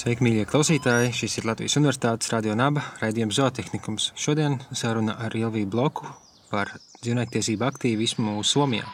Sveiki, mīļie klausītāji! Šis ir Latvijas Universitātes radio naba raidījums zootehnikums. Šodien saruna ar Ilviju Bloku par dzīvniektiesību aktīvismu Somijā.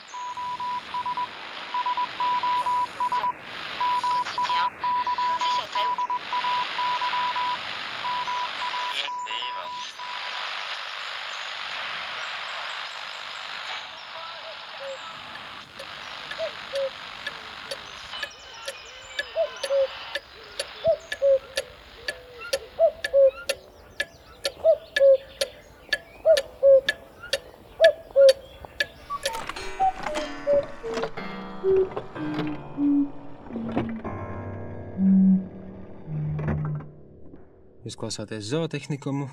Klausāties zootehnikumu.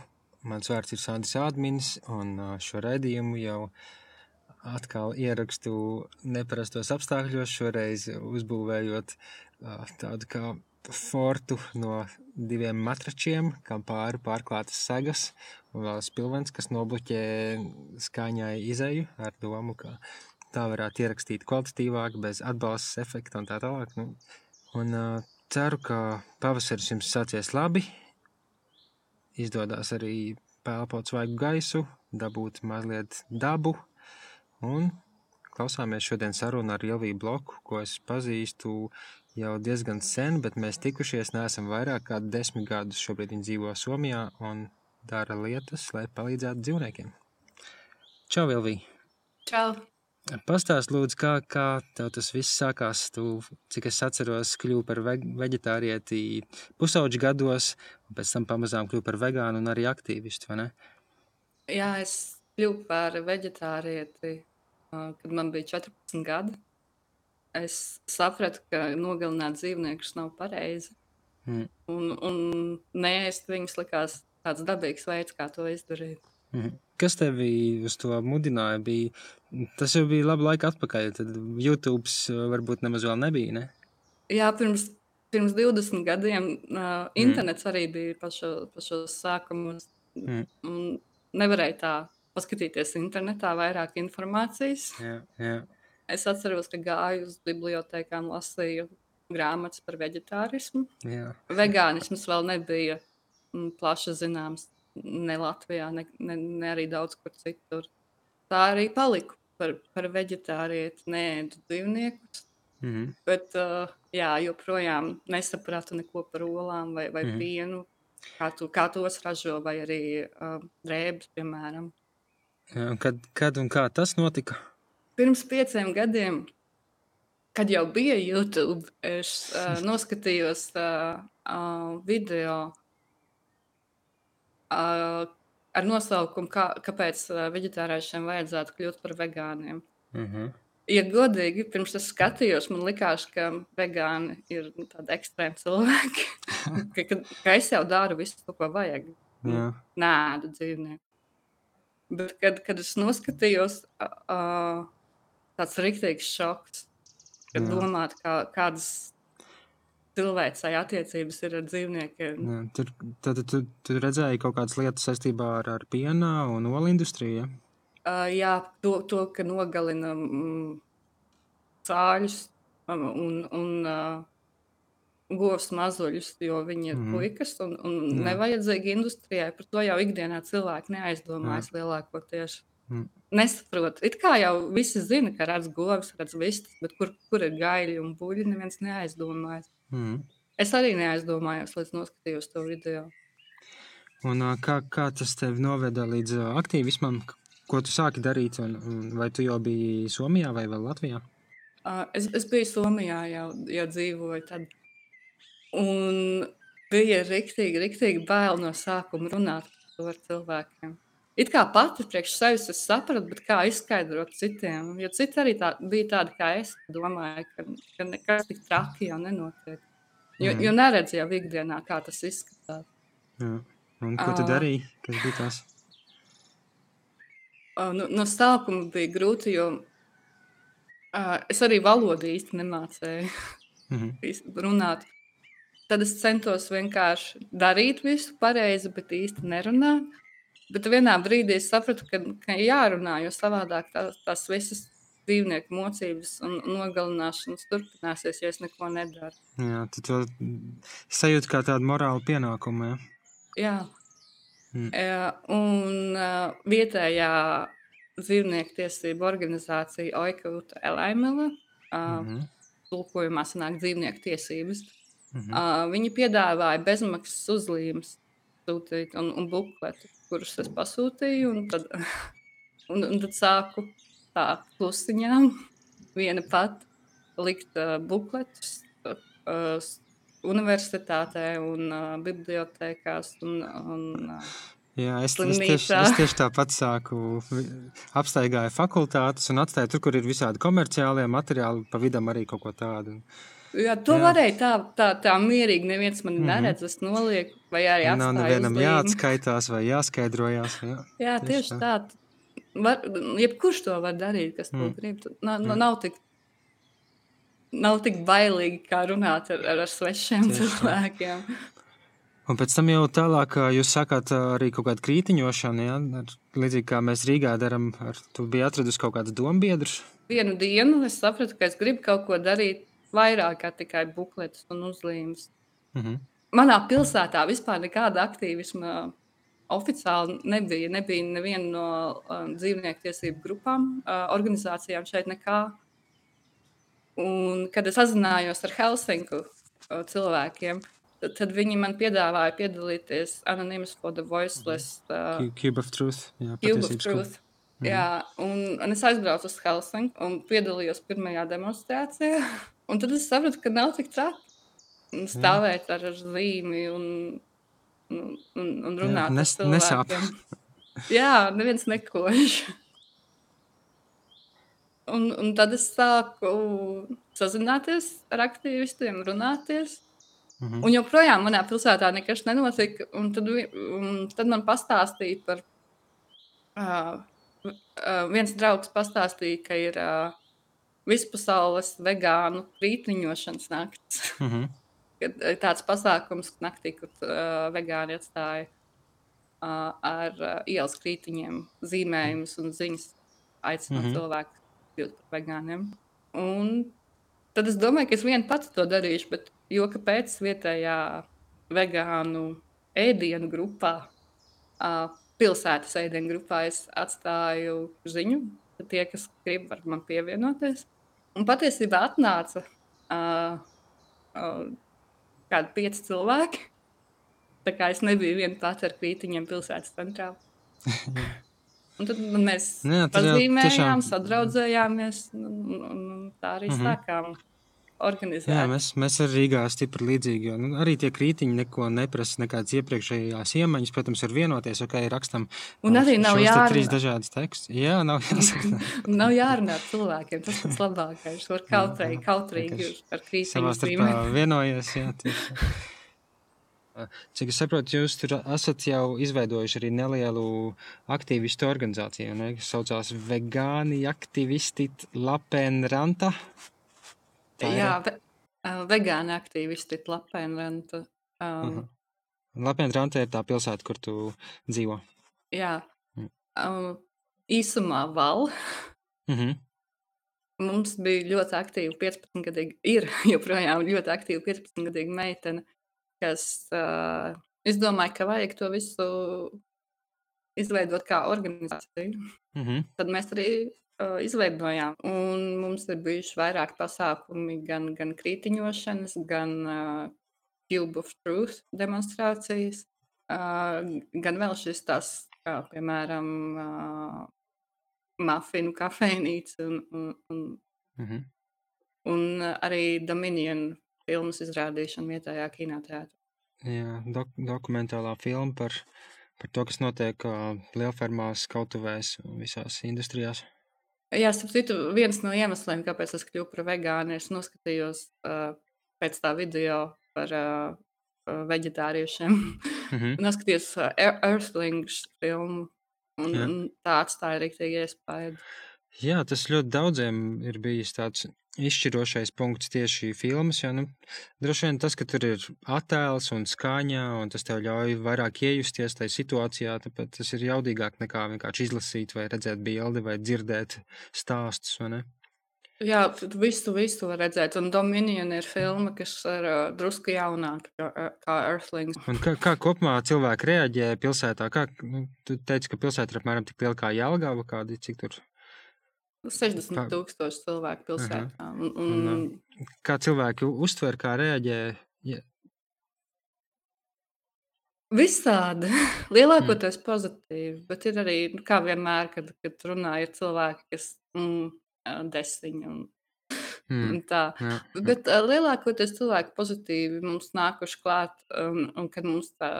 Mans vārds ir Sandis Ādmins, un šo raidījumu jau atkal ierakstu neparastos apstākļos. Šoreiz uzbūvējot tādu kā fortu no diviem matračiem, kam pāri pārklātas segas un vēl spilvens, kas nobloķē skaņai izēju ar domu, ka tā varētu ierakstīt kvalitatīvāk, bez atbalsts efekta un tā tālāk. Nu, un ceru, ka pavasaris jums sācies labi, izdodas arī pelpot svaigu gaisu, dabūt mazliet dabu. Un klausāmies šodien sarunu ar Ilviju Bloku, ko es pazīstu jau diezgan sen, bet mēs tikušies neesam vairāk kā desmit gadus. Šobrīd viņi dzīvo Somijā un dara lietas, lai palīdzētu dzīvniekiem. Čau, Ilvija! Čau! Pastāst, lūdzu, kā, kā tev tas viss sākās. Tu, cik es atceros, kļuvu par ve veģetārieti pusauģu gados, un pēc tam pamazām kļuvu par vegānu un arī aktīvistu, vai ne? Jā, es kļuvu par veģetārieti, kad man bija 14 gadi. Es sapratu, ka nogalināt dzīvniekus nav pareizi. Mm. Un, un neēst viņus likās tāds dabīgs veids, kā to izdarīt. Mm. Kas tevi uz to mudināja? Bija, tas jau bija labi laika atpakaļ. Tad YouTube varbūt nemaz vēl nebija. Ne? Jā, pirms, pirms 20 gadiem uh, internets mm. arī bija pašos pašo sākumos. Mm. Nevarēja tā paskatīties internetā vairāk informācijas. Jā, jā. Es atceros, ka gāju uz bibliotekām, lasīju grāmatas par vegetārismu. Jā. Vegānisms vēl nebija plaši zināms ne Latvijā, ne, ne, ne arī daudz kur citur. Tā arī paliku par, par vegetārieti, neēdu dzīvniekus. Mm -hmm. Bet uh, jā, joprojām nesapratu neko par olām vai, vai mm -hmm. pienu, kā, tu, kā tos ražo, vai arī uh, drēbes, piemēram. Kad, kad un kā tas notika? Pirms pieciem gadiem, kad jau bija YouTube, es uh, noskatījos uh, uh, video ar nosaukumu, kā, kāpēc vegetāriešiem vajadzētu kļūt par vegāniem. Mm -hmm. Ja godīgi, pirms es skatījos, man likās, ka vegāni ir nu, tādi ekstrēmi cilvēki. ka, ka, ka es jau daru visu, ko vajag. Jā. Nē, dzīvnieku. Bet, kad, kad es noskatījos, uh, tāds rīktīgs šoks, kad Jā. domāt, kā, kādas cilvēcei attiecības ir ar dzīvniekiem. Jā, tur, tad tu, tu redzēji kaut kādas lietas saistībā ar, ar piena un olu industriju. Ja? Uh, jā, to, to, ka nogalina mm, cāļus um, un, un uh, govs mazuļus, jo viņi ir mm. puikas un, un jā. nevajadzīgi industrijai. Par to jau ikdienā cilvēki neaizdomājas jā. lielākoties. Mm. Nesaprotu. It kā jau visi zina, ka redz govs, redz vistas, bet kur, kur ir gaļi un buļļi, neviens neaizdomājas. Mm. Es arī neaizdomājos, līdz noskatījos to video. Un, kā, kā tas tev noveda līdz aktīvismam? Ko tu sāki darīt? Un, un vai tu jau biji Somijā vai vēl Latvijā? Es, es biju Somijā, jau, jau dzīvoju tad. Un bija rīktīgi, rīktīgi bail no sākuma runāt ar cilvēkiem. It kā pati priekš sevis es sapratu, bet kā izskaidrot citiem. Jo citi arī tā, bija tādi kā es, domāju, ka, ka nekas tik traki jau nenotiek. Jo, mm. jo neredz jau ikdienā, kā tas izskatās. Jā. Un ko tu darīji? Kas bija tas? Nu, no sākuma bija grūti, jo uh, es arī valodu īsti nemācēju mm -hmm. runāt. Tad es centos vienkārši darīt visu pareizi, bet īsti nerunāt. Bet vienā brīdī es sapratu, ka, ka jārunā, jo savādāk tās, tās visas dzīvnieku mocības un nogalināšanas turpināsies, ja es neko nedaru. Jā, tu to sajūti kā tādu morālu pienākumu. Ja? Jā. Mm. Un uh, vietējā dzīvnieku tiesību organizācija Oikauta Elaimela, uh, mm -hmm. tulkojumā sanāk dzīvnieku tiesības, mm -hmm. uh, viņi piedāvāja bezmaksas uzlīmes sūtīt un, un bukletu, kurus es pasūtīju, un tad, un, un tad sāku tā klusiņām viena pat likt uh, bukletus uh, universitātē un uh, bibliotekās un, un uh, Jā, es, es, tieši, es tieši tāpat sāku apstaigāju fakultātes un atstāju tur, kur ir visādi komerciālie materiāli, pa vidam arī kaut ko tādu. Jā, to jā. varēja tā, tā, tā mierīgi. Neviens man mm -hmm. neredz, es nolieku, vai arī atstāju. Nav nevienam jāatskaitās vai jāskaidrojās. Jā, jā tieši, tieši tā. tā. Var, jebkurš to var darīt, kas to mm. grib. Nav, mm. nav tik nav tik bailīgi, kā runāt ar, ar svešiem Tieši cilvēkiem. Un pēc tam jau tālāk jūs sakāt arī kaut kādu krītiņošanu, ja? Ar, līdzīgi kā mēs Rīgā darām, ar, tu biji atradus kaut kādus dombiedrus. Vienu dienu es sapratu, ka es gribu kaut ko darīt vairāk kā tikai bukletus un uzlīmes. Mm -hmm. Manā pilsētā vispār nekāda aktīvisma oficiāli nebija. Nebija neviena no um, dzīvnieku tiesību grupām, uh, organizācijām šeit nekā. Un, kad es sazinājos ar Helsinku uh, cilvēkiem, Tad, tad viņi man piedāvāja piedalīties Anonymous for the Voiceless. Uh, Cube of Truth. Jā, Cube of Truth. Mm. Jā, un, un es aizbraucu uz Helsinku un piedalījos pirmajā demonstrācijā. Un tad es sapratu, ka nav tik traki stāvēt ar, ar zīmi un, un, un, un runāt Jā, nes, cilvēkiem. Jā, neviens nekož. Un, un tad es sāku sazināties ar aktīvistiem, runāties. Mm -hmm. Un joprojām manā pilsētā nekas nenotika. Tad, un tad man pastāstīja par. Uh, uh, viens draugs pastāstīja, ka ir uh, vispasaules vegānu rītdiņošanas nakts. Mm -hmm. Kad ir tāds pasākums naktī, kur uh, vegāni atstāja uh, ar uh, ielas krītiņiem zīmējumus un ziņas, aicinot mm -hmm. cilvēku kļūt par vegāniem. Un tad es domāju, ka es viena pati to darīšu, bet Jo kāpēc vietējā vegānu ēdienu grupā, pilsētas ēdienu grupā, es atstāju ziņu, ka tie, kas grib, var man pievienoties. Un patiesībā atnāca uh, uh, kādi pieci cilvēki. Tā kā es nebiju viena pati ar krītiņiem pilsētas centrā. Un tad mēs Jā, pazīmējām, tiešām... sadraudzējāmies, un, un, un tā arī mm -hmm. sākām organizēt. Jā, mēs, mēs arī Rīgā stipri līdzīgi. Jo, nu, arī tie krītiņi neko neprasa, nekādas iepriekšējās iemaņas. Protams, var vienoties, ok, rakstam. Un arī nav jārunā. Trīs dažādas tekstus. Jā, nav jāsaka. nav jārunā ar cilvēkiem. Tas tas labākais. Var kautrīgi, kautrīgi par krītiņu. Savā starpā vienojies, jā, tieši. Cik es saprotu, jūs tur esat jau izveidojuši arī nelielu aktīvistu organizāciju, ne, kas saucās Vegāni aktivisti Lapenranta. Jā, ve, vegāni aktīvisti ir Lapenranta. Um, uh -huh. Lapenranta ir tā pilsēta, kur tu dzīvo. Jā. Mm. Um, īsumā val. Uh -huh. Mums bija ļoti aktīva 15-gadīga, ir joprojām ļoti aktīva 15-gadīga meitene, kas uh, es domāju, ka vajag to visu izveidot kā organizāciju. Uh -huh. Tad mēs arī uh, izveidojām. Un mums ir bijuši vairāk pasākumi, gan, gan krītiņošanas, gan uh, Cube of Truth demonstrācijas, uh, gan vēl šis tas, kā piemēram, uh, mafinu kafejnīca un, un, un, mm -hmm. un arī Dominion filmas izrādīšana vietējā kinoteātrī. Jā, dok dokumentālā filma par, par to, kas notiek uh, lielfermās, kautuvēs un visās industrijās. Jā, citu, viens no iemesliem, kāpēc es kļuvu par vegānu, es noskatījos uh, pēc tā video par uh, veģetāriešiem. Mm -hmm. noskatījos uh, Earthlings filmu, un, Jā. un tā atstāja rīktīgi iespēju. Jā, tas ļoti daudziem ir bijis tāds izšķirošais punkts tieši filmas. Jo, nu, droši vien tas, ka tur ir attēls un skaņa, un tas tev ļauj vairāk iejusties tajā situācijā, tāpēc tas ir jaudīgāk nekā vienkārši izlasīt vai redzēt bildi vai dzirdēt stāstus. Jā, visu, visu var redzēt. Un Dominion ir filma, kas ir uh, drusku jaunāka kā, kā Earthlings. Un kā, kā kopumā cilvēki reaģē pilsētā? Kā, nu, tu teici, ka pilsēta ir apmēram tik liela kā Jelgava, kādi cik tur 60 kā... tūkstoši cilvēku pilsētā. Un, un... Un, kā cilvēki uztver, kā reaģē? Ja. Visādi. Lielākoties mm. pozitīvi, bet ir arī, nu, kā vienmēr, kad, kad runāja cilvēki, kas mm, desiņi un, mm. un tā. Jā, jā. Bet uh, lielākoties cilvēki pozitīvi mums nākuši klāt, un, un kad mums tā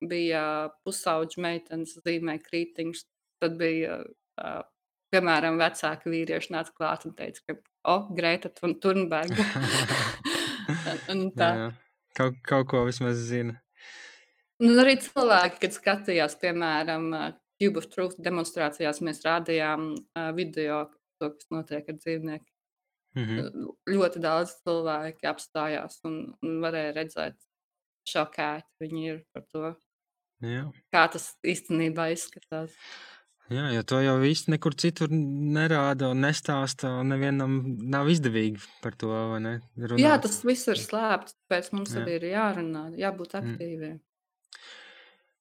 bija pusauģa meitenes zīmē krītiņš, tad bija uh, piemēram, vecāki vīrieši nāca klāt un teica, ka, oh, Greta Thunberga. un tā. Jā, jā. Kaut, kaut ko vismaz zina. Un arī cilvēki, kad skatījās, piemēram, Cube of Truth demonstrācijās, mēs rādījām video, to, kas notiek ar dzīvniekiem. Mm -hmm. Ļoti daudz cilvēki apstājās un, un varēja redzēt, šokēti viņi ir par to, Jā. kā tas īstenībā izskatās. Jā, jo to jau īsti nekur citur nerāda un nestāsta. Un nevienam nav izdevīgi par to ne, runāt. Jā, tas viss ir slēpts. Tāpēc mums Jā. arī ir jārunā, jābūt mm. aktīviem.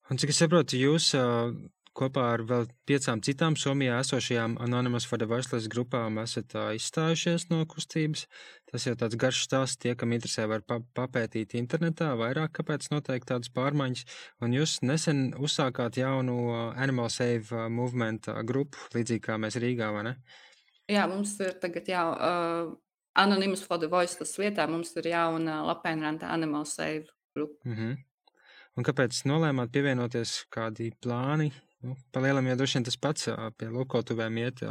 Un cik es saprotu, jūs kopā ar vēl piecām citām Somijā esošajām Anonymous for the Voiceless grupām esat izstājušies no kustības. Tas jau tāds garš stāsts, tie, kam interesē, var pa papētīt internetā vairāk, kāpēc notiek tādas pārmaiņas. Un jūs nesen uzsākāt jaunu Animal Save Movement grupu, līdzīgi kā mēs Rīgā, vai ne? Jā, mums ir tagad jau uh, Anonymous for the Voiceless vietā, mums ir jauna Lapēnranta Animal Save grupa. Mm -hmm. Un kāpēc nolēmāt pievienoties kādi plāni Nu, Palielam jau droši vien tas pats pie lokotuvēm iet.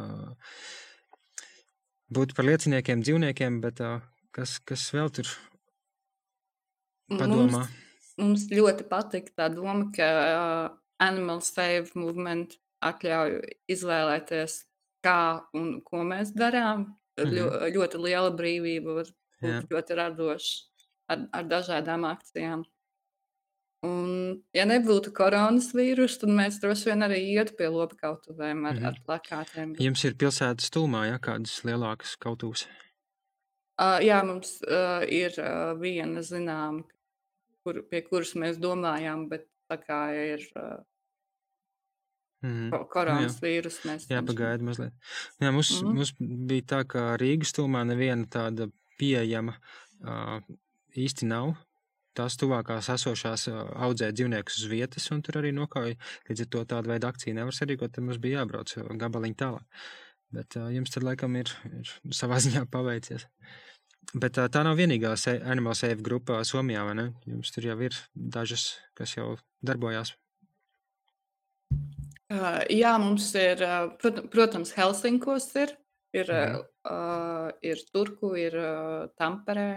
Būt par lieciniekiem, dzīvniekiem, bet kas, kas vēl tur padomā? Mums, mums ļoti patīk tā doma, ka Animal Save Movement atļauj izvēlēties, kā un ko mēs darām. Mm -hmm. ļoti liela brīvība var būt Jā. ļoti radoša ar, ar dažādām akcijām. Un, ja nebūtu koronas vīrusu, tad mēs droši vien arī ietu pie lopu kautuvēm ar, mm -hmm. ar plakātiem. Jums ir pilsētas tūmā, ja kādas lielākas kautuvas? Uh, jā, mums uh, ir uh, viena zināma, kur, pie kuras mēs domājām, bet tā kā ir uh, Mm -hmm. Koronas nu, vīrusu mēs jā, pagaidi mazliet. Jā, mums, mm -hmm. mums bija tā, ka Rīgas tūmā neviena tāda pieejama uh, īsti nav tās tuvākās esošās audzēt dzīvniekus uz vietas, un tur arī nokauja. Līdz ar to tādu veidu akciju nevar sarīkot, tad mums bija jābrauc gabaliņu tālāk. Bet jums tad laikam ir, ir savā ziņā paveicies. Bet uh, tā nav vienīgā se Animal Save grupa Somijā, vai ne? Jums tur jau ir dažas, kas jau darbojās. Uh, jā, mums ir, uh, protams, Helsinkos ir, ir, mm. uh, ir Turku, ir uh, Tamperē,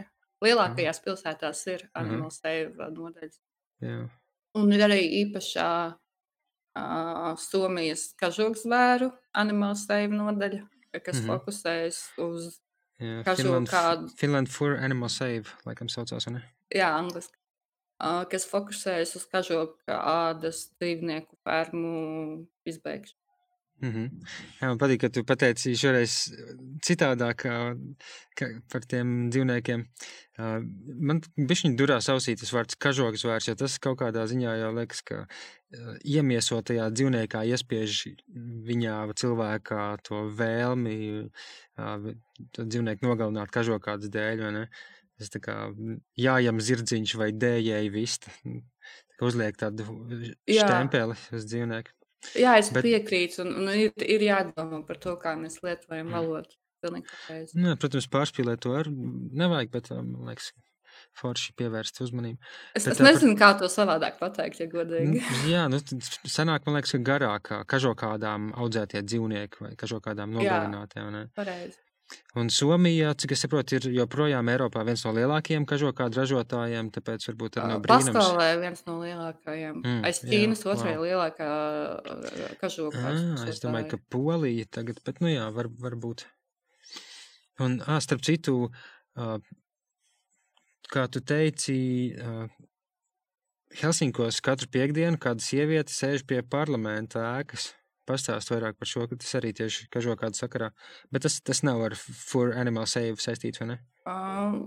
Lielākajās pilsētās ir mhm. Animal Save nodaļas. Jā. Un ir arī īpašā uh, Somijas kažokzvēru Animal Save nodaļa, kas mm -hmm. fokusējas uz Jā, kažoku kādu. Finland for Animal Save, laikam saucās, ne? Jā, angliski. Uh, kas fokusējas uz kažoku ādas dzīvnieku fermu izbeigšanu. Mm -hmm. Jā, man patīk, ka tu pateici šoreiz citādāk ka, par tiem dzīvniekiem. Man bišķiņ durās ausītas vārds kažoks vairs, jo tas kaut kādā ziņā jau liekas, ka iemiesotajā dzīvniekā iespiež viņā cilvēkā to vēlmi to dzīvnieku nogalināt kažokādas dēļ, vai ne? Tas tā kā jājam zirdziņš vai dējēji vista. Uzliek tādu štempeli uz dzīvnieku. Jā, es Bet... piekrītu, un, un ir, ir jādomā par to, kā mēs lietojam mm. valodu. Nu, protams, pārspīlēt to ar nevajag, bet um, man liekas, forši pievērst uzmanību. Es, bet, es nezinu, par... kā to savādāk pateikt, ja godīgi. Jā, nu, sanāk, man liekas, ka garāk kažokādām audzētie dzīvnieki vai kažokādām nogalinātiem. Jā, pareizi. Un Somija, cik es saprotu, ir joprojām Eiropā viens no lielākajiem kažokādu ražotājiem, tāpēc varbūt arī no brīnums. Pasaulē viens no lielākajiem. Mm, Aiz Ķīnas jā, otrajā wow. lielākā kažokādu. Ah, es domāju, ka Polija tagad, bet nu jā, var, varbūt. Un, ā, starp citu, uh, kā tu teici, uh, Helsinkos katru piekdienu kāda sieviete sēž pie parlamenta ēkas. Pastāst vairāk par šo, ka tas arī tieši kažo kādu sakarā. Bet tas, tas nav ar For Animal Save saistīts, vai ne? Um,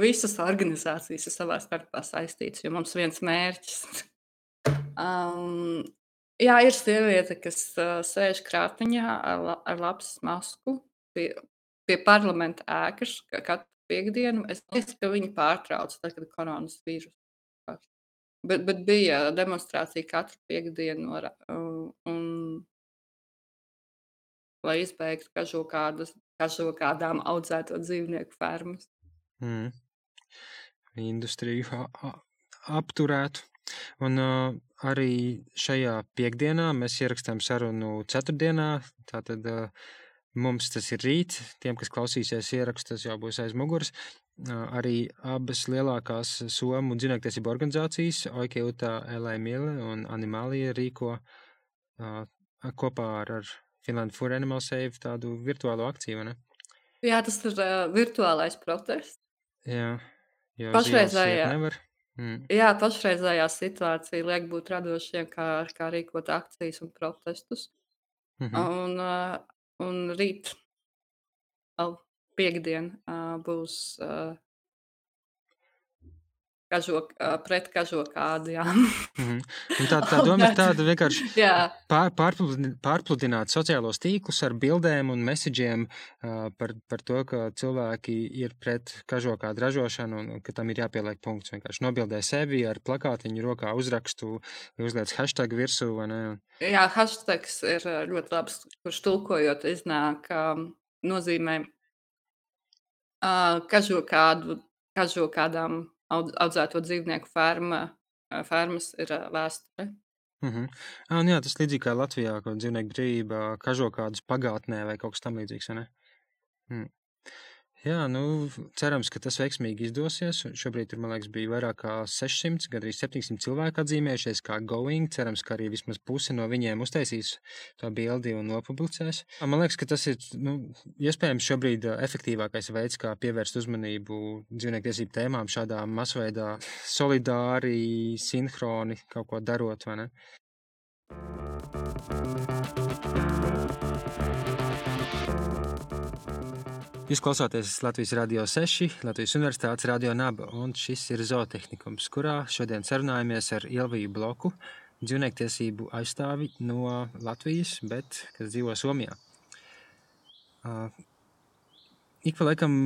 visas organizācijas ir savā starpā saistītas, jo mums viens mērķis. um, jā, ir sieviete, kas uh, sēž krātiņā ar, la, ar labs masku pie, pie parlamenta ēkas katru piekdienu. Es domāju, ka viņi pārtrauc, tad, kad koronas vīrus Bet, bet bija demonstrācija katru piekdienu, ar, un, lai izbeigtu kažo kādas, kažo kādām audzēto dzīvnieku fermas. Mm. Industriju apturētu. Un uh, arī šajā piekdienā mēs ierakstām sarunu ceturtdienā. Tātad uh, mums tas ir rīt. Tiem, kas klausīsies ierakstu, tas jau būs aiz muguras arī abas lielākās somu dzīvniektiesību organizācijas, Oikeuta, LML un Animālija rīko uh, kopā ar, ar Finland for Animal Save tādu virtuālo akciju, ne? Jā, tas ir uh, virtuālais protests. Jā, jo pašreizējā. nevar. Mm. Jā, pašreizējā situācija liek būt radošiem, kā, kā rīkot akcijas un protestus. Mm -hmm. Un, uh, un rīt, oh, piekdien uh, būs uh, kažok, uh, pret kažokādiem. mm -hmm. tā, tā doma ir tāda vienkārši pār, pārpludināt, sociālos tīklus ar bildēm un mesiģiem uh, par, par to, ka cilvēki ir pret kažokādu ražošanu un ka tam ir jāpieliek punkts. Vienkārši nobildē sevi ar plakātiņu rokā uzrakstu, uzliec hashtag virsū. Jā, hashtags ir ļoti labs, kurš tulkojot iznāk um, nozīmē kažo kādu, kažo kādām audzēto dzīvnieku ferma, fermas ir vēsture. Mm -hmm. ah, jā, tas līdzīgi kā Latvijā, kur dzīvnieku brīvība kažo kādus pagātnē vai kaut kas tam līdzīgs. Ne? Mm. Jā, nu, cerams, ka tas veiksmīgi izdosies. Šobrīd tur, man liekas, bija vairāk kā 600, gandrīz 700 cilvēku atzīmējušies kā going. Cerams, ka arī vismaz puse no viņiem uztaisīs to bildi un nopublicēs. Man liekas, ka tas ir, nu, iespējams šobrīd efektīvākais veids, kā pievērst uzmanību dzīvnieku tiesību tēmām šādā masveidā, solidāri, sinhroni kaut ko darot, vai ne? Jūs klausāties Latvijas Rādio 6, Latvijas Universitātes Radio Naba, un šis ir zootehnikums, kurā šodien sarunājamies ar Ilviju Bloku, dzīvniektiesību aizstāvi no Latvijas, bet kas dzīvo Somijā. Uh, ik pa laikam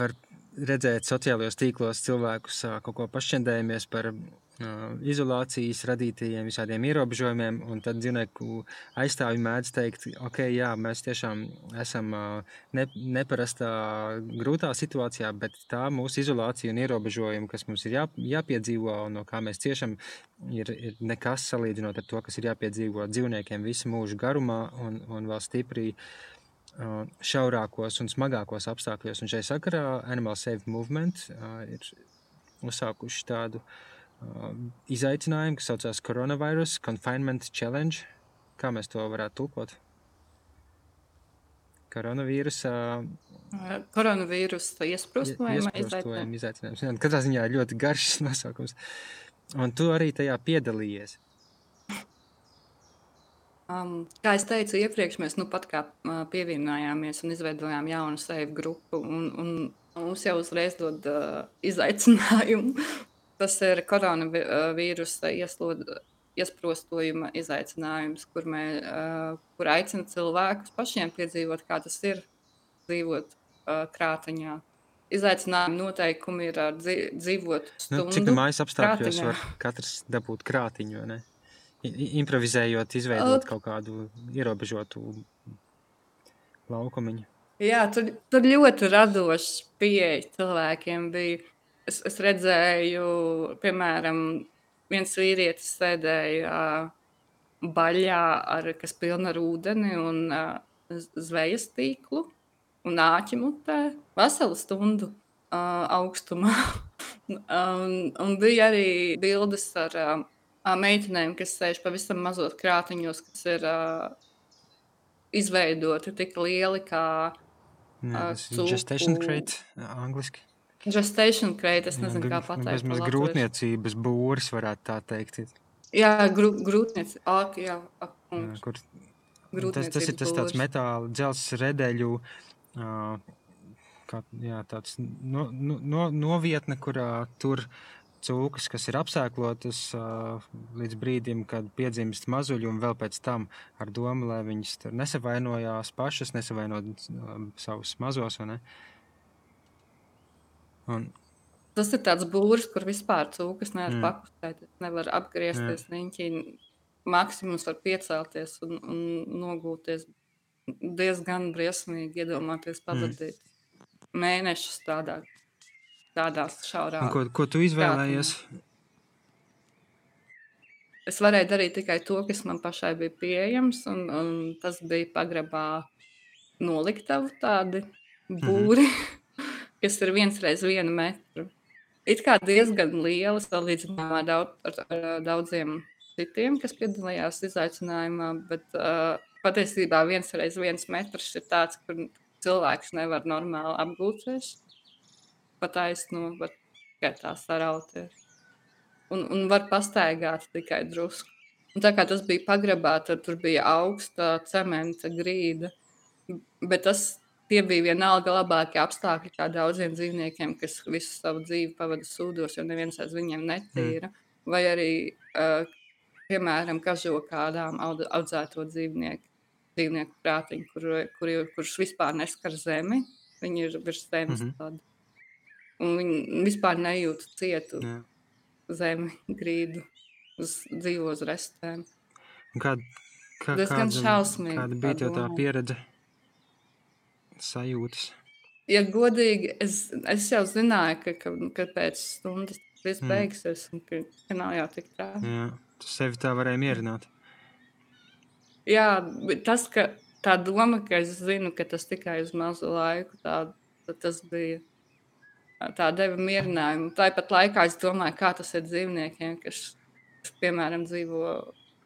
var redzēt sociālajos tīklos cilvēkus uh, kaut ko pašķendējamies par izolācijas radītajiem visādiem ierobežojumiem, un tad dzīvnieku aizstāvji mēdz teikt, ok, jā, mēs tiešām esam ne, neparastā grūtā situācijā, bet tā mūsu izolācija un ierobežojumi, kas mums ir jā, jāpiedzīvo un no kā mēs ciešam, ir, ir nekas salīdzinot ar to, kas ir jāpiedzīvo dzīvniekiem visu mūžu garumā un, un vēl stipri šaurākos un smagākos apstākļos. Un šai sakarā Animal Save Movement ir uzsākuši tādu uh, izaicinājumu, kas saucās Coronavirus Confinement Challenge. Kā mēs to varētu tulkot? Koronavīrusa. Koronavīrusa iesprostojuma izaicinājums. izaicinājums. Jā, katrā ziņā ļoti garš nosaukums. Un tu arī tajā piedalījies. Um, kā jau teicu, iepriekš mēs nu pat kā uh, pievienojāmies un izveidojām jaunu seju grupu. Un, un mums jau uzreiz dod uh, izaicinājumu Tas ir koronavīrusa iesprostojuma izaicinājums, kur, mē, kur aicina cilvēkus pašiem piedzīvot, kā tas ir dzīvot krāteņā. Izaicinājumi noteikumi ir dzīvot stundu. Nu, cik mājas apstākļos krātiņā. var katrs dabūt krātiņu, ne? improvizējot, izveidot kaut kādu ierobežotu laukumiņu. Jā, tur, tur ļoti radošs pieeja cilvēkiem bija es, es redzēju, piemēram, viens vīrietis sēdēja baļā, ar, kas pilna ar ūdeni un uh, zvejas tīklu un āķi mutē veselu stundu uh, augstumā. un, un bija arī bildes ar uh, meitenēm, kas sēž pavisam mazos krātiņos, kas ir izveidoti tik lieli kā Jā, tas ir gestation crate, angliski. Gestation crate, es Jā, nezinu, kā gr- pateikt pa Vismaz grūtniecības būris varētu tā teikt. Jā, grū, grūtniec, ak, jā, ak, Jā, kur, tas, tas ir tas tāds metāla dzels redeļu, ā, kā, jā, tāds no, no, no, novietne, kurā tur cūkas, kas ir apsēklotas ā, līdz brīdim, kad piedzimst mazuļi, un vēl pēc tam ar domu, lai viņas nesavainojās pašas, nesavainot ā, savus mazos. ne? Un, Tas ir tāds būris, kur vispār cūkas nevar Mm. pakustēt, nevar apgriezties riņķī. Maksimums var piecelties un, un nogūties diezgan briesmīgi, iedomāties pavadīt mēnešus tādā, tādās šaurā. un ko, ko tu izvēlējies? Es varēju darīt tikai to, kas man pašai bija pieejams, un, un tas bija pagrabā noliktavu tādi būri, mm -hmm. Kas ir viens reiz vienu metru. It kā diezgan liela salīdzinājumā daudz, ar, ar daudziem citiem, kas piedalījās izaicinājumā, bet uh, patiesībā viens reiz viens metrs ir tāds, kur cilvēks nevar normāli apgūties, pat aizno, bet tikai tā sarauties un, un var pastaigāt tikai drusku. Un tā kā tas bija pagrabā, tad tur bija augsta cementa grīda. Bet tas tie bija vienalga labākie apstākļi kā daudziem dzīvniekiem, kas visu savu dzīvi pavada sūdos, jo neviens aiz viņiem netīra. Mm. Vai arī, uh, piemēram, kažokādām aud, audzēto dzīvnieku, dzīvnieku prātiņu, kur, kur, kurš vispār neskar zemi. Viņi ir virs zemes. Mm. -hmm. Un viņi vispār nejūt cietu Jā. zemi, grīdu, uz dzīvo uz restēm. Un Kā, kāda, kāda tā bija tā doma. pieredze? Sajūtas. Ja godīgi, es, es jau zināju, ka, ka, ka pēc stundas viss Mm. beigsies un ka, ka nav jau tik traki. Jā, tu sevi tā varēji mierināt. Jā, bet tas, ka tā doma, ka es zinu, ka tas tikai uz mazu laiku, tā, tas bija. Tā deva mierinājumu. Tāpat laikā es domāju, kā tas ir dzīvniekiem, kas, kas piemēram, dzīvo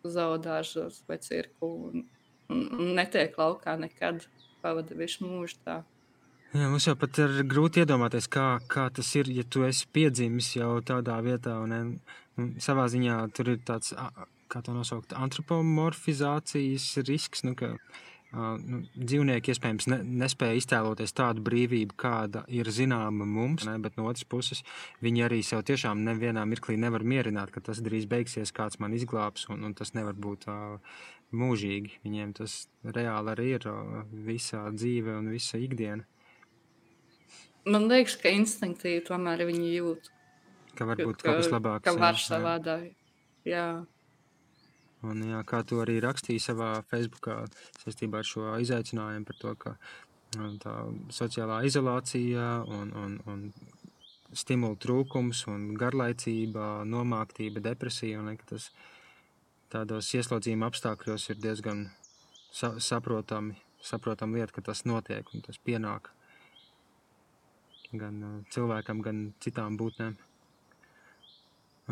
zaudāžos vai cirku un, un, un netiek laukā nekad. Pavada visu mūžu tā. Jā, mums jau pat ir grūti iedomāties, kā, kā tas ir, ja tu esi piedzimis jau tādā vietā. Un, nu, savā ziņā tur ir tāds, kā to nosaukt, antropomorfizācijas risks. Nu, ka, ā, nu, dzīvnieki iespējams ne, nespēja iztēloties tādu brīvību, kāda ir zināma mums, ne, bet no otras puses viņi arī sev tiešām nevienā mirklī nevar mierināt, ka tas drīz beigsies, kāds man izglābs, un, un tas nevar būt ā, mūžīgi. Viņiem tas reāli arī ir ā, visa dzīve un visa ikdiena. Man liekas, ka instinktīvi tomēr viņi jūt, Ka var būt kaut kas labāks. ka var savādāk. Jā. Un, jā, kā tu arī rakstīji savā Facebookā saistībā ar šo izaicinājumu par to, ka nu, tā sociālā izolācija un, un, un stimulu trūkums un garlaicība, nomāktība, depresija, un ka tas tādos ieslodzījuma apstākļos ir diezgan sa saprotami, saprotami lieta, ka tas notiek un tas pienāk gan uh, cilvēkam, gan citām būtnēm.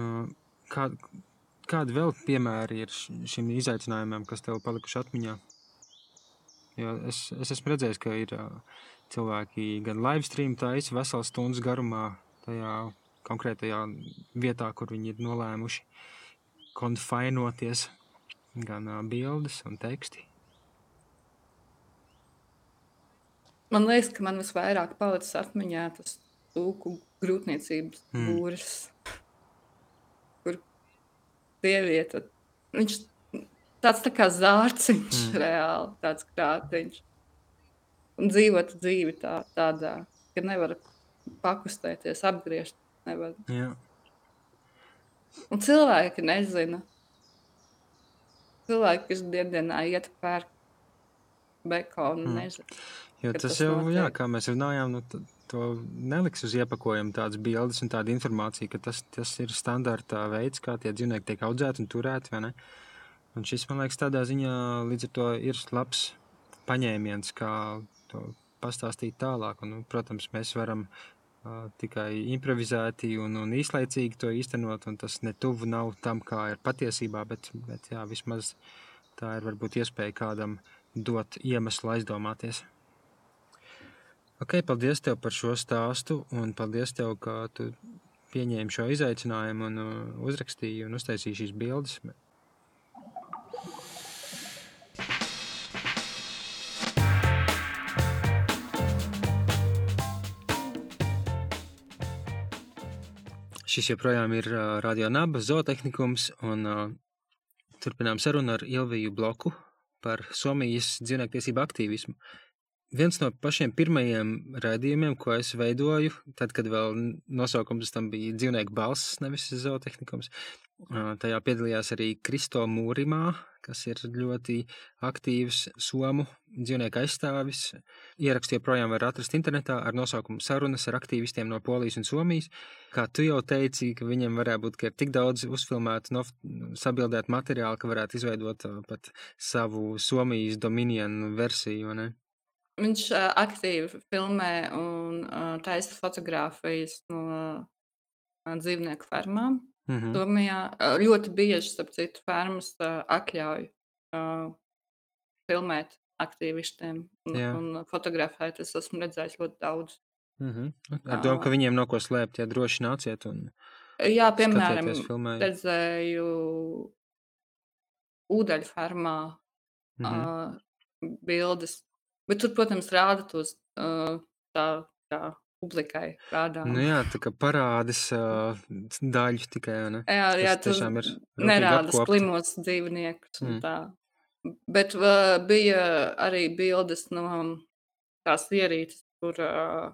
Uh, kā, kādi vēl piemēri ir šim izaicinājumam, kas tev palikuši atmiņā? Jo es, es esmu redzējis, ka ir ā, cilvēki gan live stream taisa veselas stundas garumā tajā konkrētajā vietā, kur viņi ir nolēmuši konfainoties, gan bildes un teksti. Man liekas, ka man visvairāk palicis atmiņā tas tūku grūtniecības Mm. būris, kur sieviete, viņš tāds tā kā zārciņš Mm. reāli, tāds krātiņš. Un dzīvot dzīvi tā, tādā, ka nevar pakustēties, apgriezt nevar. Jā, Un cilvēki nezina. Cilvēki, kas dienā iet pērk bekonu, Mm. nezina. jo tas tas jau, jā, notiek. kā mēs runājām, nu, t- to neliks uz iepakojuma tādas bildes un tāda informācija, ka tas, tas ir standarta veids, kā tie dzīvnieki tiek audzēti un turēti? Un šis, man liekas, tādā ziņā līdz ar to ir labs paņēmiens, kā to pastāstīt tālāk. Un, nu, protams, mēs varam tikai improvizēti un, un īslaicīgi to īstenot, un tas netuvu nav tam, kā ir patiesībā, bet, bet jā, vismaz tā ir varbūt iespēja kādam dot iemeslu aizdomāties. Ok, paldies tev par šo stāstu, un paldies tev, ka tu pieņēmi šo izaicinājumu un uh, uzrakstīji un uztaisīji šīs bildes. Šis joprojām ir uh, Radio Naba zootehnikums, un uh, turpinām sarunu ar Ilviju Bloku par Somijas dzīvnieku aktīvismu. Viens no pašiem pirmajiem raidījumiem, ko es veidoju, tad, kad vēl nosaukums tam bija dzīvnieku balss, nevis zootehnikums, tajā piedalījās arī Kristo Mūrimā, kas ir ļoti aktīvs somu dzīvnieku aizstāvis. Ierakstu joprojām var atrast internetā ar nosaukumu Sarunas ar aktīvistiem no Polijas un Somijas. Kā tu jau teici, ka viņiem varētu būt tik daudz uzfilmētu, no, sabildētu materiālu, ka varētu izveidot pat savu Somijas dominionu versiju. Ne? Viņš uh, aktīvi filmē un uh, taisa fotogrāfijas no uh, dzīvnieku fermām. -hmm. Somijā ļoti bieži, starp citu, fermas atļauj uh, filmēt aktīvistiem un, Jā. un fotografēt. Es esmu redzējis ļoti daudz. -hmm. Ar domu, ka viņiem nav ko slēpt, ja droši nāciet un Jā, piemēram, redzēju ūdeņu fermā -hmm. uh, bildes Bet tur, protams, rāda tos uh, tā kā publikai rādām. Nu jā, tā kā parādis uh, daļu tikai, ne? Jā, jā Tas tiešām ir nerāda slimos dzīvniekus un mm. tā. Bet uh, bija arī bildes no tās ierīces, kur uh,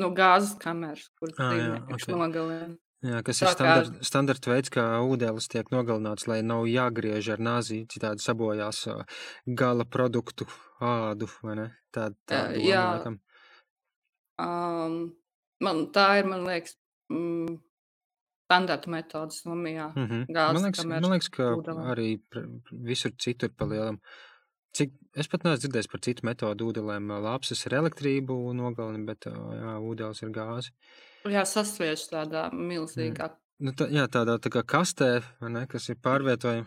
no gāzes kameras, kur ah, dzīvniekus okay. nogalina. Jā, kas ir standart, kā... standarta veids, kā ūdens tiek nogalināts, lai nav jāgriež ar nāzi, citādi sabojās gala produktu ādu, vai ne? Tā, tā jā, laikam. Um, man, tā ir, man liekas, mm, standarta metode Somijā. Mm -hmm. Gāzes, man, liekas, man liekas, ka ūdelam. arī visur citur palielam. Cik, es pat neesmu dzirdējis par citu metodu ūdelēm. Lāpsas ir elektrību nogalina, bet jā, ūdens ir gāzi. Jā, sasviež tādā milzīgā. Mm. Nu, tā, jā, tādā tā kā kastē, ne, kas ir pārvietojama.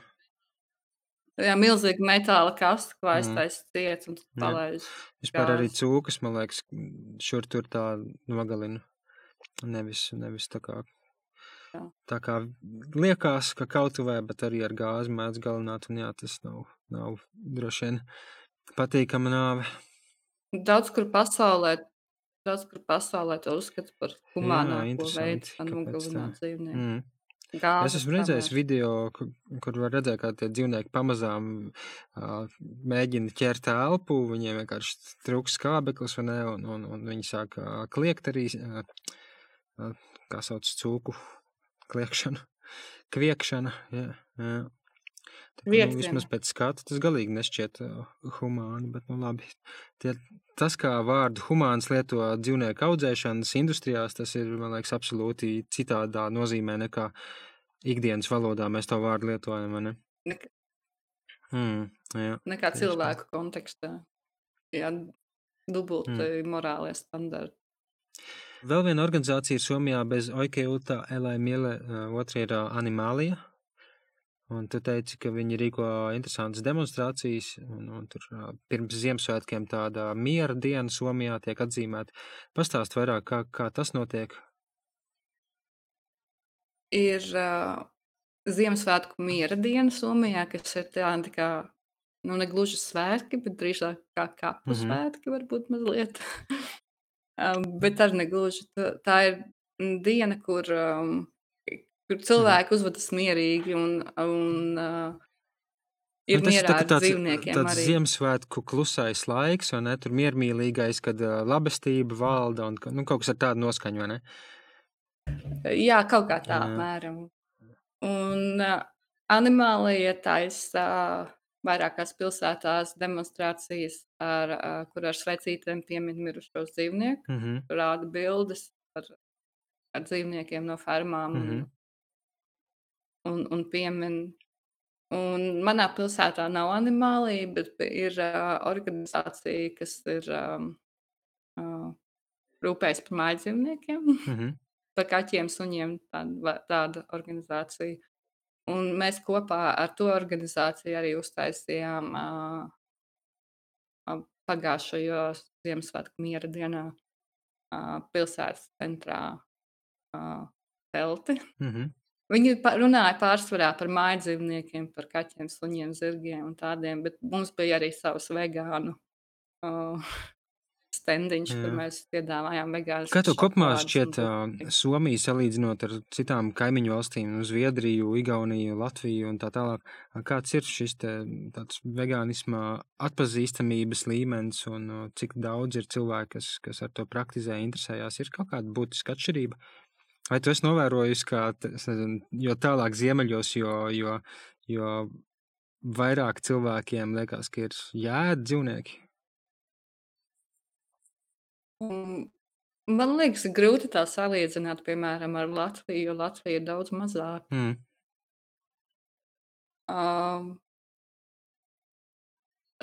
Jā, milzīga metāla kaste, ko aiztaisa mm. ciet un palaiž. Vispār arī cūkas, man liekas, šur tur tā nogalina. Nevis, nevis tā kā, jā. tā kā liekas, ka kautuvē, bet arī ar gāzi mēdz galināt, un jā, tas nav, nav droši vien patīkama nāve. Daudz kur pasaulē Daudz kur pasaulē to uzskata par humānāko veidu, kā nogalināt dzīvnieku. Mm. Gāzes, es esmu redzējis video, kur, kur var redzēt, kā tie dzīvnieki pamazām uh, mēģina ķert elpu, viņiem vienkārši trūks skābeklis, ne, un, un, un viņi sāk uh, kliegt arī, uh, uh, kā sauc cūku kliekšanu, kviekšana, jā, jā. Nu, vismaz pēc skata tas galīgi nešķiet uh, humāni, bet nu labi. Tie, tas, kā vārdu humāns lieto dzīvnieku audzēšanas industrijās, tas ir, man liekas, absolūti citādā nozīmē nekā ikdienas valodā mēs to vārdu lietojam, vai ne? Nek mm, jā, nekā cilvēku tā. kontekstā. Jā, dubulti mm. morālie standarti. Vēl viena organizācija ir Somijā bez Oikeuta Elai Miele, uh, otra ir uh, Animālija. Un tu teici, ka viņi rīko interesantas demonstrācijas, un, un tur pirms Ziemassvētkiem tāda miera diena Somijā tiek atzīmēta. Pastāst vairāk, kā, kā tas notiek? Ir uh, Ziemassvētku miera diena Somijā, kas ir tāda kā, nu, ne gluži svētki, bet drīzāk kā kapu mm -hmm. svētki varbūt mazliet. um, bet arī negluži. Tā, tā ir diena, kur um, kur mhm. cilvēki uzvedas mierīgi un, un uh, ir nu, mierā ar tāds, dzīvniekiem. Tāds arī. Ziemassvētku klusais laiks, vai ne? Tur miermīlīgais, kad uh, labestība valda un nu, kaut kas ar tādu noskaņu, vai ne? Jā, kaut kā tā apmēram. Un uh, animālija taisa uh, vairākās pilsētās demonstrācijas, ar, uh, kur ar sveicītēm piemin mirušos dzīvniekus, mm -hmm. rāda bildes ar, ar dzīvniekiem no fermām. Mm -hmm un, un piemin. Un manā pilsētā nav animālija, bet ir uh, organizācija, kas ir um, uh, rūpējas par mājdzīvniekiem, mm -hmm. par kaķiem, suņiem. Tāda, tāda organizācija. Un mēs kopā ar to organizāciju arī uztaisījām uh, pagājušajos Ziemassvētku miera dienā uh, pilsētas centrā uh, telti. Mm -hmm. Viņi runāja pārsvarā par mājas dzīvniekiem, par kaķiem, suņiem, zirgiem un tādiem, bet mums bija arī savs vegānu uh, stendiņš, kur mēs piedāvājām vegānu. Kā tev kopumā šķiet Somija salīdzinot ar citām kaimiņu valstīm, nu, Zviedriju, Igauniju, Latviju un tā tālāk? Kāds ir šis te, tāds vegānisma atpazīstamības līmenis un cik daudz ir cilvēki, kas, kas ar to praktizē, interesējās? Ir kaut kāda būtiska atšķirība? Vai tu esi novērojis, ka nezinu, jo tālāk ziemeļos, jo, jo, jo vairāk cilvēkiem liekas, ka ir jēdz dzīvnieki? Un man liekas, grūti tā salīdzināt, piemēram, ar Latviju, jo Latvija ir daudz mazāk. Mm. Um,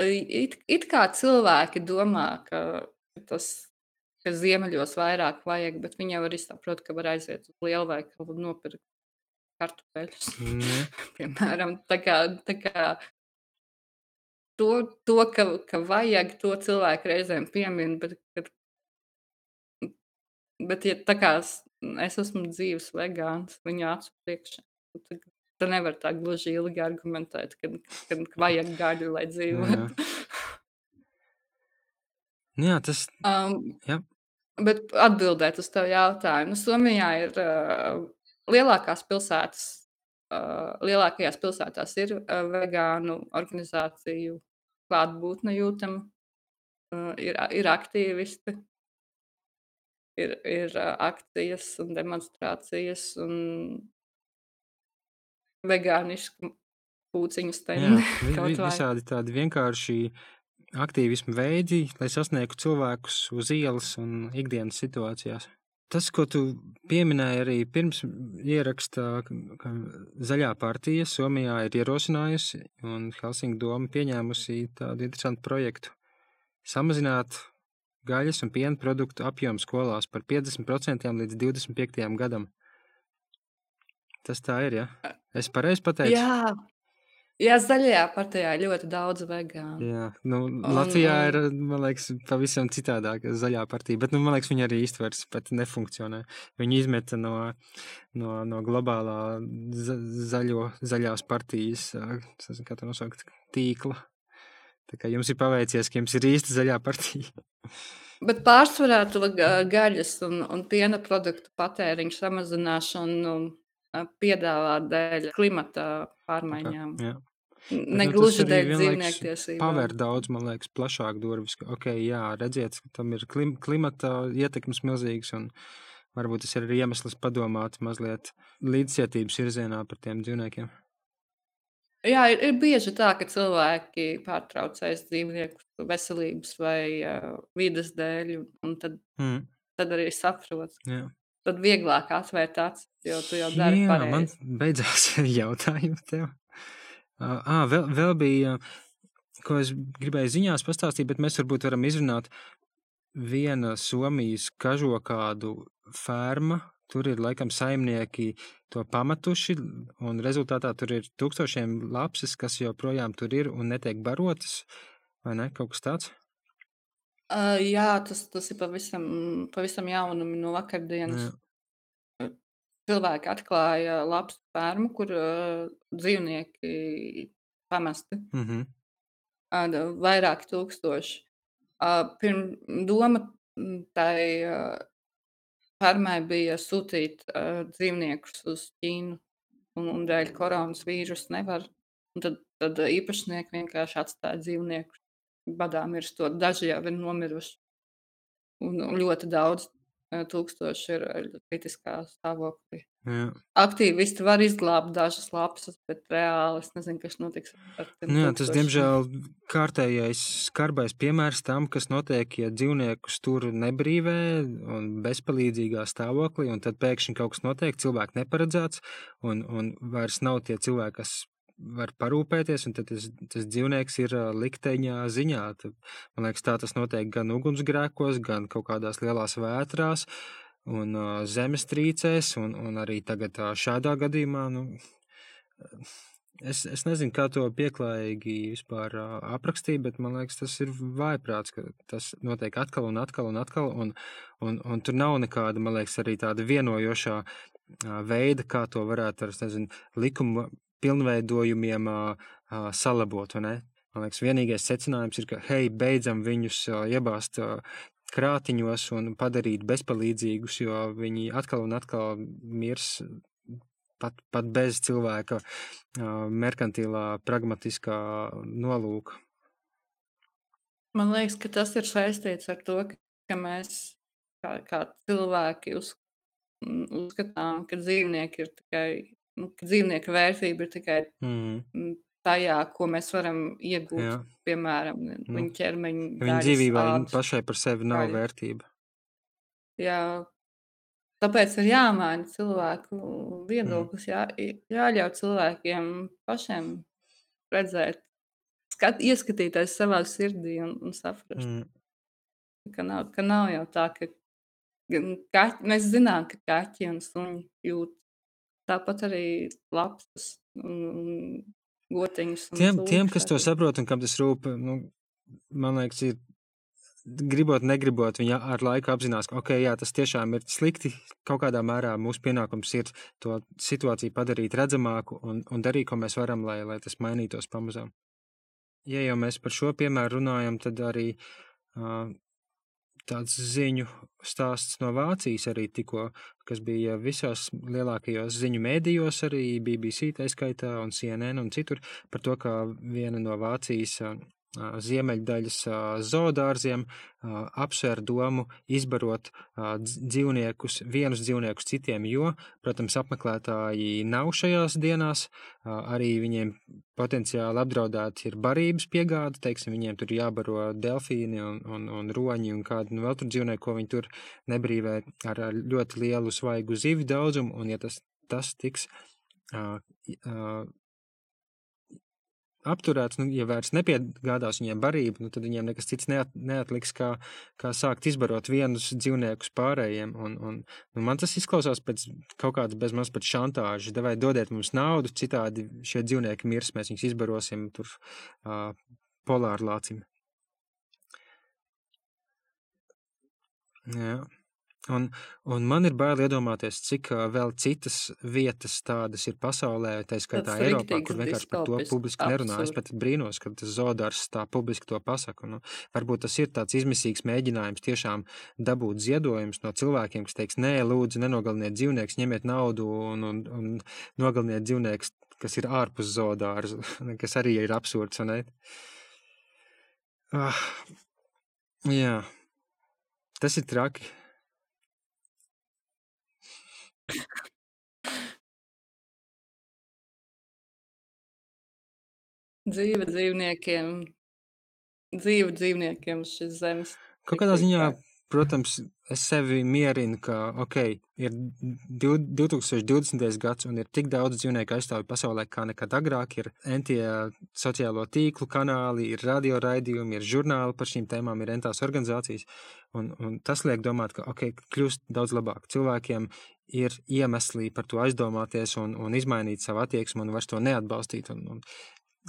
it, it kā cilvēki domā, ka tas, ka ziemeļos vairāk vajag, bet viņi jau arī saprot, ka var aiziet uz lielveikalu un nopirkt kartupeļus. Mm. piemēram, tā kā, tā kā to, to ka, ka vajag, to cilvēku reizēm piemin, bet kad Bet, ja tā kā es, es esmu dzīves vegāns, viņa acu priekšā, tad, tad nevar tā gluži ilgi argumentēt, ka, ka vajag gaļu, lai dzīvotu. Jā, tas um, jā. Bet atbildēt uz tavu jautājumu, nu, Somijā ir uh, lielākās pilsētas, uh, lielākajās pilsētās ir uh, vegānu organizāciju klātbūtne jūtama, uh, ir, ir aktīvisti, ir, ir akcijas un demonstrācijas un vegānisku pūciņu stendi. Jā, vi, visādi tādi vienkārši aktīvismu veidi, lai sasniegtu cilvēkus uz ielas un ikdienas situācijās. Tas, ko tu pieminēji arī pirms ierakstā, ka zaļā partija Somijā ir ierosinājusi un Helsinku doma pieņēmusi tādu interesantu projektu samazināt gaļas un piena produktu apjomu skolās par 50% līdz 25. gadam. Tas tā ir, ja? Es pareizi pateicu? Jā, Jā, zaļajā partijā ļoti daudz vegānu. Jā, nu, Latvijā un, ir, man liekas, pavisam citādāk zaļā partija, bet, nu, man liekas, viņi arī īstvers pat nefunkcionē. Viņi izmeta no, no, no globālā zaļo, zaļās partijas, kā to nosaukt, tīkla. Tā kā jums ir paveicies, ka jums ir īsta zaļā partija. Bet pārsvarā to gaļas un, un piena produktu patēriņu samazināšanu piedāvā dēļ klimata pārmaiņām. Jā. Negluži nu, dēļ dzīvnieku tiesībām. Pavēr daudz, man liekas, plašāk durvis. Ok, jā, redziet, tam ir klim, klimata ietekmes milzīgs un varbūt tas ir arī iemesls padomāt mazliet līdzcietības virzienā par tiem dzīvniekiem. Jā, ir, ir bieži tā, ka cilvēki pārtraucēs dzīvnieku veselības vai uh, vidas dēļ, un tad, mm. tad arī saprot. Jā. Tad vieglāk atvērt acis, jo tu jau dari Jā, pareizi. man beidzās jautājums tev. Uh, à, vēl, vēl bija, ko es gribēju ziņās pastāstīt, bet mēs varbūt varam izrunāt viena Somijas kažokādu ferma, Tur ir laikam saimnieki to pamatuši, un rezultātā tur ir tūkstošiem lapses, kas joprojām tur ir un netiek barotas. Vai ne? Kaut kas tāds? Uh, jā, tas, tas ir pavisam, pavisam jaunumi no vakardienas. Jā. Cilvēki atklāja lapu fermu, kur uh, dzīvnieki pamesti. Mm -hmm. uh, vairāki tūkstoši. Uh, pirm, doma tai uh, Fermai bija sūtīt uh, dzīvniekus uz Ķīnu, un, un dēļ koronas vīrusa nevar. Un tad, tad īpašnieki vienkārši atstāja dzīvniekus badā mirstot. Daži jau ir nomiruši. Un, un ļoti daudz tūkstoši ir kritiskā stāvoklī. Jā. Aktīvisti var izglābt dažas lapas, bet reāli es nezinu, kas notiks ar tiem. Jā, tas, diemžēl, kārtējais skarbais piemērs tam, kas notiek, ja dzīvniekus tur nebrīvē un bezpalīdzīgā stāvoklī, un tad pēkšņi kaut kas notiek, cilvēki neparedzēts, un, un vairs nav tie cilvēki, kas var parūpēties, un tas, tas dzīvnieks ir likteņā ziņā. Tad, man liekas, tā tas notiek gan ugunsgrēkos, gan kaut kādās lielās vētrās un uh, zemestrīcēs, un, un arī tagad uh, šādā gadījumā. Nu, Es, es nezinu, kā to pieklājīgi vispār uh, aprakstīja, bet man liekas, tas ir vājprāts, ka tas notiek atkal un atkal un atkal, un, un, un tur nav nekāda, man liekas, arī tāda vienojošā veida, kā to varētu ar, nezinu, likuma pilnveidojumiem salabot? Man liekas, vienīgais secinājums ir, ka, hei, beidzam viņus iebāzt krātiņos un padarīt bezpalīdzīgus, jo viņi atkal un atkal mirs pat, pat bez cilvēka merkantilā, pragmatiskā nolūka. Man liekas, ka tas ir saistīts ar to, ka mēs kā, kā cilvēki uz, uzskatām, ka dzīvnieki ir tikai, nu, ka dzīvnieka vērtība ir tikai mm. tajā, ko mēs varam iegūt. Jā. Piemēram, nu, viņa ķermeņa. Viņa dzīvībai pašai par sevi nav Kaļi. vērtība. Jā, Tāpēc ir jāmaina cilvēku Mm. viedoklis, jā, jāļauj cilvēkiem pašiem redzēt, skat, ieskatīties savā sirdī un, un saprast, Mm. ka nav, ka nav jau tā, ka kaķi, mēs zinām, ka kaķi un suņi jūt tāpat arī lapsas un, un gotiņus. Un Tiem, tiem, kas to saprot un kam tas rūp, nu, man liekas, ir gribot, negribot, viņa ar laiku apzinās, ka okay, jā, tas tiešām ir slikti. Kaut kādā mērā mūsu pienākums ir to situāciju padarīt redzamāku un, un darīt, ko mēs varam, lai, lai tas mainītos pamazām. Ja jau mēs par šo piemēru runājam, tad arī uh, tāds ziņu stāsts no Vācijas arī tikko, kas bija visos lielākajos ziņu mēdījos, arī BBC taiskaitā un CNN un citur, par to, ka viena no Vācijas ziemeļdaļas zoodārziem apsver domu izbarot dzīvniekus, vienus dzīvniekus citiem, jo, protams, apmeklētāji nav šajās dienās, arī viņiem potenciāli apdraudēti ir barības piegāde, teiksim, viņiem tur jābaro delfīni un, un, un roņi un kādu nu, vēl tur dzīvnieku, ko viņi tur nebrīvē ar, ļoti lielu svaigu zivju daudzumu, un ja tas, tas tiks apturēts, nu, ja vairs nepiegādās viņiem barību, nu, tad viņiem nekas cits neat, neatliks, kā, kā sākt izbarot vienus dzīvniekus pārējiem. Un, un, nu, man tas izklausās pēc kaut kādas bezmaz pat šantāžas. Vai dodiet mums naudu, citādi šie dzīvnieki mirs, mēs viņus izbarosim tur uh, polārlācim. Jā. Un, un man ir bail iedomāties, cik vēl citas vietas tādas ir pasaulē, tā skaitā Eiropā, kur vienkārši par to publiski nerunā. Es pat brīnos, ka tas zodārs tā publiski to pasaka. Nu, varbūt tas ir tāds izmisīgs mēģinājums tiešām dabūt ziedojumus no cilvēkiem, kas teiks, nē, lūdzu, nenogaliniet dzīvniekus, ņemiet naudu un, un, un nogaliniet dzīvniekus, kas ir ārpus zodārs, kas arī ir absurds? Ah, jā, tas ir traki. Dzīve dzīvniekiem, dzīve dzīvniekiem uz šīs zemes. Kaut tik kādā ziņā, vienkārši. Protams, es sevi mierinu, ka, ok, ir div- 2020. gads un ir tik daudz dzīvnieku aizstāvju pasaulē kā nekad agrāk. Ir entie sociālo tīklu kanāli, ir radio raidījumi, ir žurnāli par šīm tēmām, ir entās organizācijas. Un, un tas liek domāt, ka, ok, kļūst daudz labāk. Cilvēkiem ir iemesli par to aizdomāties un, un izmainīt savu attieksmi un vairs to neatbalstīt. Un, un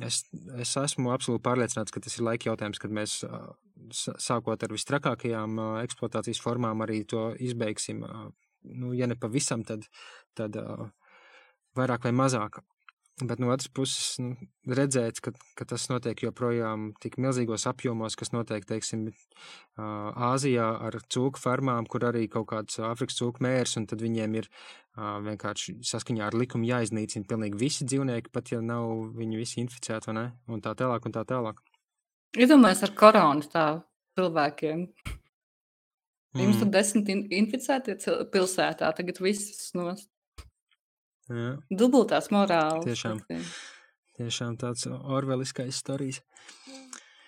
es, es esmu absolūti pārliecināts, ka tas ir laika jautājums, kad mēs sākot ar vistrakākajām eksploatācijas formām arī to izbeigsim. Nu, ja ne pavisam, tad, tad vairāk vai mazāk. Bet no otras puses, nu, redzēt, ka, ka tas notiek joprojām tik milzīgos apjomos, kas notiek, teiksim, Āzijā ar cūku fermām, kur arī kaut kāds Āfrikas cūku mērs, un tad viņiem ir vienkārši saskaņā ar likumu jāiznīcina pilnīgi visi dzīvnieki, pat ja nav viņi visi inficēti, vai ne? Un tā tālāk, un tā tālāk. Iedomājieties ar koronu tā cilvēkiem. Jums tur Mm, desmit in inficētie cil- pilsētā, tagad viss nost. Jā, Dubultās morāles. tiešām, acīm. tiešām tāds orveliskais stāstījums.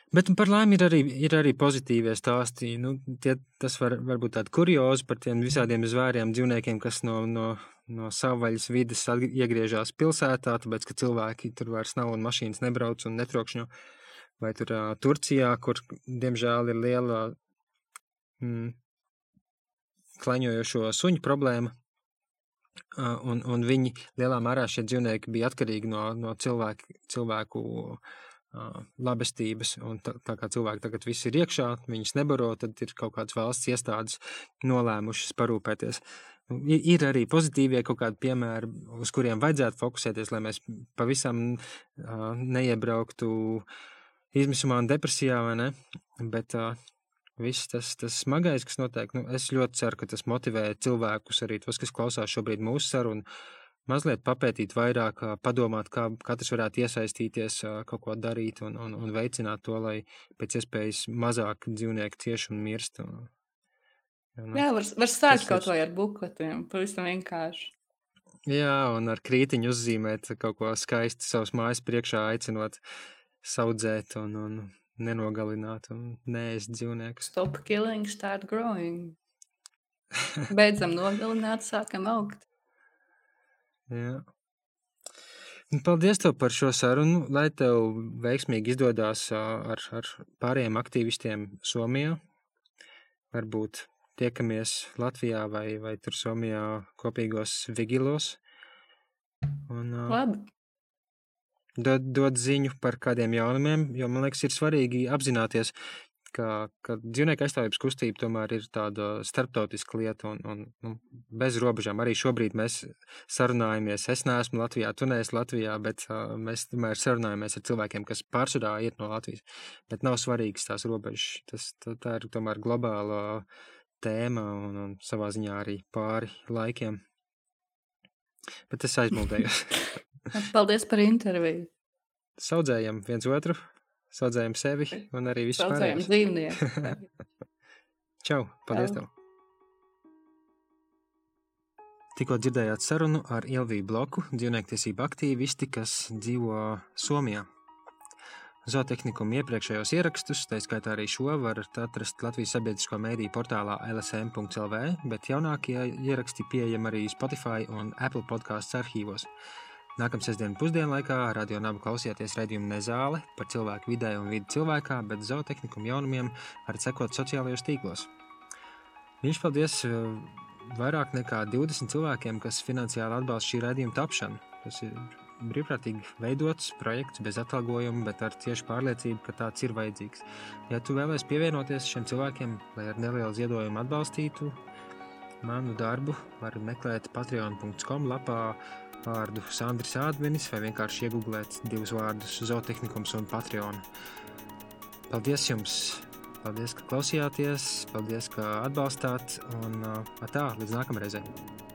Bet par laimi ir arī, ir arī pozitīvie stāsti. Nu, tie, tas var, var būt tāds kuriozi par tiem visādiem zvēriem, dzīvniekiem, kas no, no, no savvaļas vidas atg- iegriežas pilsētā, tāpēc ka cilvēki tur vairs nav un mašīnas nebrauc un netrokšņo. Vai tur uh, Turcijā, kur diemžēl ir liela mm, klaņojošo suņu problēma. Un, un viņi lielā mērā šie dzīvnieki bija atkarīgi no, no cilvēku, cilvēku uh, labestības. Un tā, tā kā cilvēki tagad viss ir iekšā, viņus nebaro, tad ir kaut kādas valsts iestādes nolēmušas parūpēties. Ir, ir arī pozitīvie kaut kādi piemēri, uz kuriem vajadzētu fokusēties, lai mēs pavisam uh, neiebrauktu izmisumā un depresijā, vai ne? Bet uh, viss tas, tas smagais, kas notiek, nu, es ļoti ceru, ka tas motivē cilvēkus, arī tos, kas klausās šobrīd mūsu sarunu, mazliet papētīt vairāk, padomāt, kā katrs varētu iesaistīties, kaut ko darīt un, un, un veicināt to, lai pēc iespējas mazāk dzīvnieku cieši un mirst. Un, un, Jā, var, var sākt kaut vai ar bukletiem, pavisam vienkārši. Jā, un ar krītiņu uzzīmēt kaut ko skaistu savas mājas priekšā, aicinot saudzēt un, un nenogalināt un neēst dzīvniekus. Stop killing, start growing. Beidzam nogalināt, sākam augt. Jā. Paldies tev par šo sarunu, lai tev veiksmīgi izdodas ar, ar pārējiem aktīvistiem Somijā. Varbūt tiekamies Latvijā vai, vai tur Somijā kopīgos vigilos. Un, Labi dod, dod ziņu par kādiem jaunumiem, jo man liekas, ir svarīgi apzināties, ka, ka dzīvnieku aizstāvības kustība tomēr ir tāda starptautiska lieta un, un nu, bez robežām. Arī šobrīd mēs sarunājamies. Es neesmu Latvijā, tu neesi Latvijā, bet uh, mēs tomēr sarunājamies ar cilvēkiem, kas pārsvarā iet no Latvijas. Bet nav svarīgas tās robežas. Tas, tā, tā ir tomēr globāla tēma un, un savā ziņā arī pāri laikiem. Bet es aizmuldējos. Paldies par interviju. Saudzējam viens otru, saudzējam sevi un arī visu pārējo. Saudzējam dzīvnieku. Čau, paldies Čau. tev. Tikko dzirdējāt sarunu ar Ilviju Bloku, dzīvniektiesību aktīvisti, kas dzīvo Somijā. Zootehnikuma iepriekšējos ierakstus, tā skaitā arī šo, var atrast Latvijas sabiedrisko mēdīju portālā lsm.lv, bet jaunākie ieraksti pieejami arī Spotify un Apple podkāstu arhīvos. Nākamā sestdienas pusdienlaikā radio nabu klausieties redzējumu Nezāle par cilvēku vidē un vidi cilvēkā, bet zootehniku jaunumiem varat sekot sociālajos tīklos. Viņš paldies vairāk nekā 20 cilvēkiem, kas finansiāli atbalsta šī redzējuma tapšanu. Tas ir brīvprātīgi veidots projekts bez atalgojuma, bet ar tieši pārliecību, ka tāds ir vajadzīgs. Ja tu vēlēsies pievienoties šiem cilvēkiem, lai ar nelielu ziedojumu atbalstītu manu darbu, vari meklēt patreon.com lapā vārdu Sandrs Ādmenis vai vienkārši iegūlēt divus vārdus zootehnikums un Patreon. Paldies jums! Paldies, ka klausījāties, paldies, ka atbalstāt un tā, līdz nākamreizei!